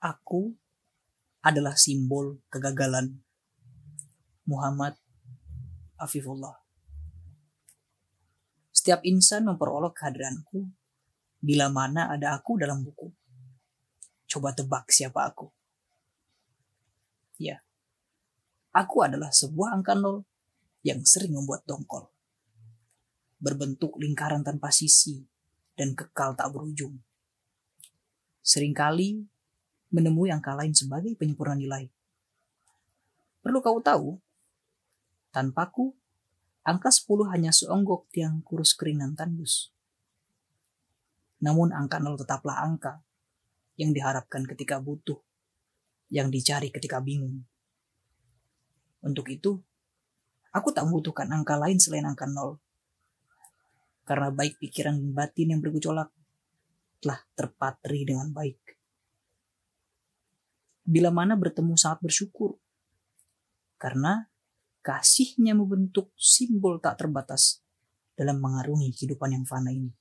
Aku adalah simbol kegagalan. Muhammad Afifullah. Setiap insan memperolok kehadiranku bila mana ada aku dalam buku. Coba tebak siapa aku. Ya, aku adalah sebuah angka nol yang sering membuat dongkol. Berbentuk lingkaran tanpa sisi dan kekal tak berujung. Seringkali menemui angka lain sebagai penyempurna nilai. Perlu kau tahu, tanpaku Angka 10 hanya seonggok tiang kurus kering dan tandus. Namun angka 0 tetaplah angka yang diharapkan ketika butuh, yang dicari ketika bingung. Untuk itu, aku tak membutuhkan angka lain selain angka 0. Karena baik pikiran batin yang bergejolak telah terpatri dengan baik. Bila mana bertemu sangat bersyukur. Karena kasihnya membentuk simbol tak terbatas dalam mengarungi kehidupan yang fana ini.